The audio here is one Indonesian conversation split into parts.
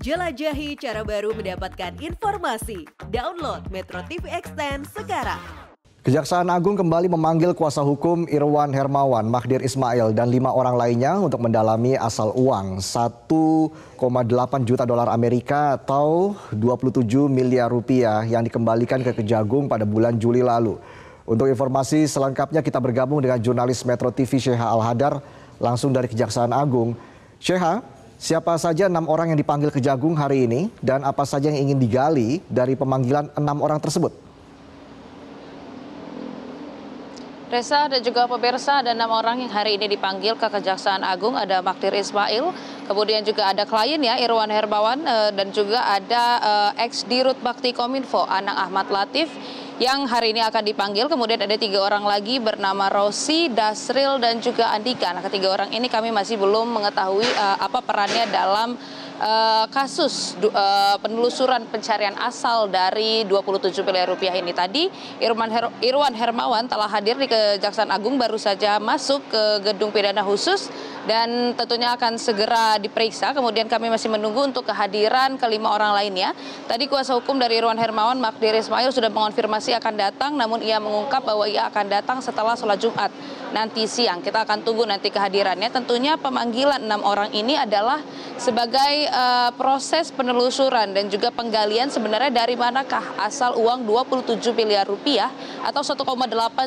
Jelajahi cara baru mendapatkan informasi. Download Metro TV Extend sekarang. Kejaksaan Agung kembali memanggil kuasa hukum Irwan Hermawan, Mahdir Ismail, dan lima orang lainnya untuk mendalami asal uang 1,8 juta dolar Amerika atau 27 miliar rupiah yang dikembalikan ke Kejagung pada bulan Juli lalu. Untuk informasi selengkapnya kita bergabung dengan jurnalis Metro TV Syekha Al-Hadar langsung dari Kejaksaan Agung. Syekha, siapa saja enam orang yang dipanggil Kejagung hari ini dan apa saja yang ingin digali dari pemanggilan enam orang tersebut? Reza dan juga pemirsa ada enam orang yang hari ini dipanggil ke Kejaksaan Agung ada Makdir Ismail, kemudian juga ada klien ya Irwan Herbawan eh, dan juga ada eh, ex Dirut Bakti Kominfo Anang Ahmad Latif yang hari ini akan dipanggil. Kemudian ada tiga orang lagi bernama Rosi, Dasril dan juga Andika. Nah ketiga orang ini kami masih belum mengetahui uh, apa perannya dalam uh, kasus uh, penelusuran pencarian asal dari 27 miliar rupiah ini tadi Irwan, Her Irwan Hermawan telah hadir di Kejaksaan Agung baru saja masuk ke gedung pidana khusus dan tentunya akan segera diperiksa. Kemudian kami masih menunggu untuk kehadiran kelima orang lainnya. Tadi kuasa hukum dari Irwan Hermawan, Magdir Ismail sudah mengonfirmasi akan datang, namun ia mengungkap bahwa ia akan datang setelah sholat Jumat nanti siang. Kita akan tunggu nanti kehadirannya. Tentunya pemanggilan enam orang ini adalah sebagai uh, proses penelusuran dan juga penggalian sebenarnya dari manakah asal uang 27 miliar rupiah atau 1,8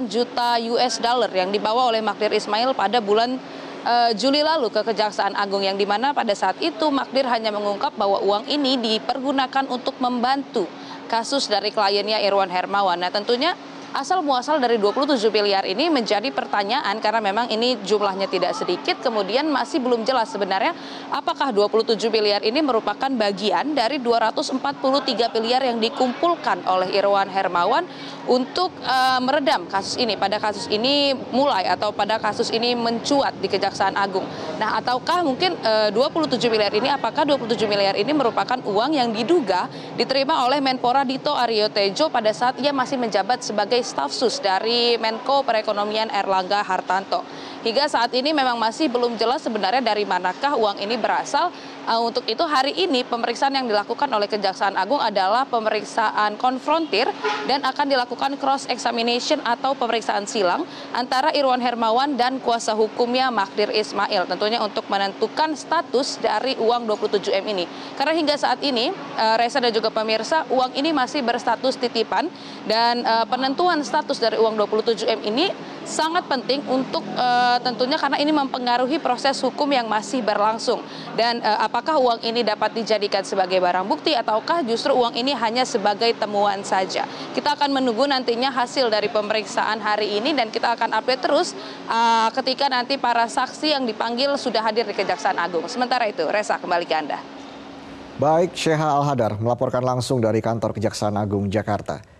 juta US dollar yang dibawa oleh Magdir Ismail pada bulan uh, Juli lalu ke Kejaksaan Agung yang di mana pada saat itu Magdir hanya mengungkap bahwa uang ini dipergunakan untuk membantu kasus dari kliennya Irwan Hermawan. Nah tentunya asal muasal dari 27 miliar ini menjadi pertanyaan karena memang ini jumlahnya tidak sedikit kemudian masih belum jelas sebenarnya apakah 27 miliar ini merupakan bagian dari 243 miliar yang dikumpulkan oleh Irwan Hermawan untuk uh, meredam kasus ini pada kasus ini mulai atau pada kasus ini mencuat di Kejaksaan Agung. Nah, ataukah mungkin uh, 27 miliar ini apakah 27 miliar ini merupakan uang yang diduga diterima oleh Menpora Dito Aryo Tejo pada saat ia masih menjabat sebagai staf sus dari Menko Perekonomian Erlangga Hartanto. Hingga saat ini memang masih belum jelas sebenarnya dari manakah uang ini berasal. Uh, untuk itu hari ini pemeriksaan yang dilakukan oleh Kejaksaan Agung adalah pemeriksaan konfrontir dan akan dilakukan cross examination atau pemeriksaan silang antara Irwan Hermawan dan kuasa hukumnya Magdir Ismail tentunya untuk menentukan status dari uang 27M ini. Karena hingga saat ini uh, Reza dan juga pemirsa uang ini masih berstatus titipan dan uh, penentuan status dari uang 27M ini sangat penting untuk uh, tentunya karena ini mempengaruhi proses hukum yang masih berlangsung dan uh, apakah uang ini dapat dijadikan sebagai barang bukti ataukah justru uang ini hanya sebagai temuan saja. Kita akan menunggu nantinya hasil dari pemeriksaan hari ini dan kita akan update terus uh, ketika nanti para saksi yang dipanggil sudah hadir di Kejaksaan Agung. Sementara itu, Resa kembali ke Anda. Baik, Syekha Al-Hadar melaporkan langsung dari kantor Kejaksaan Agung Jakarta.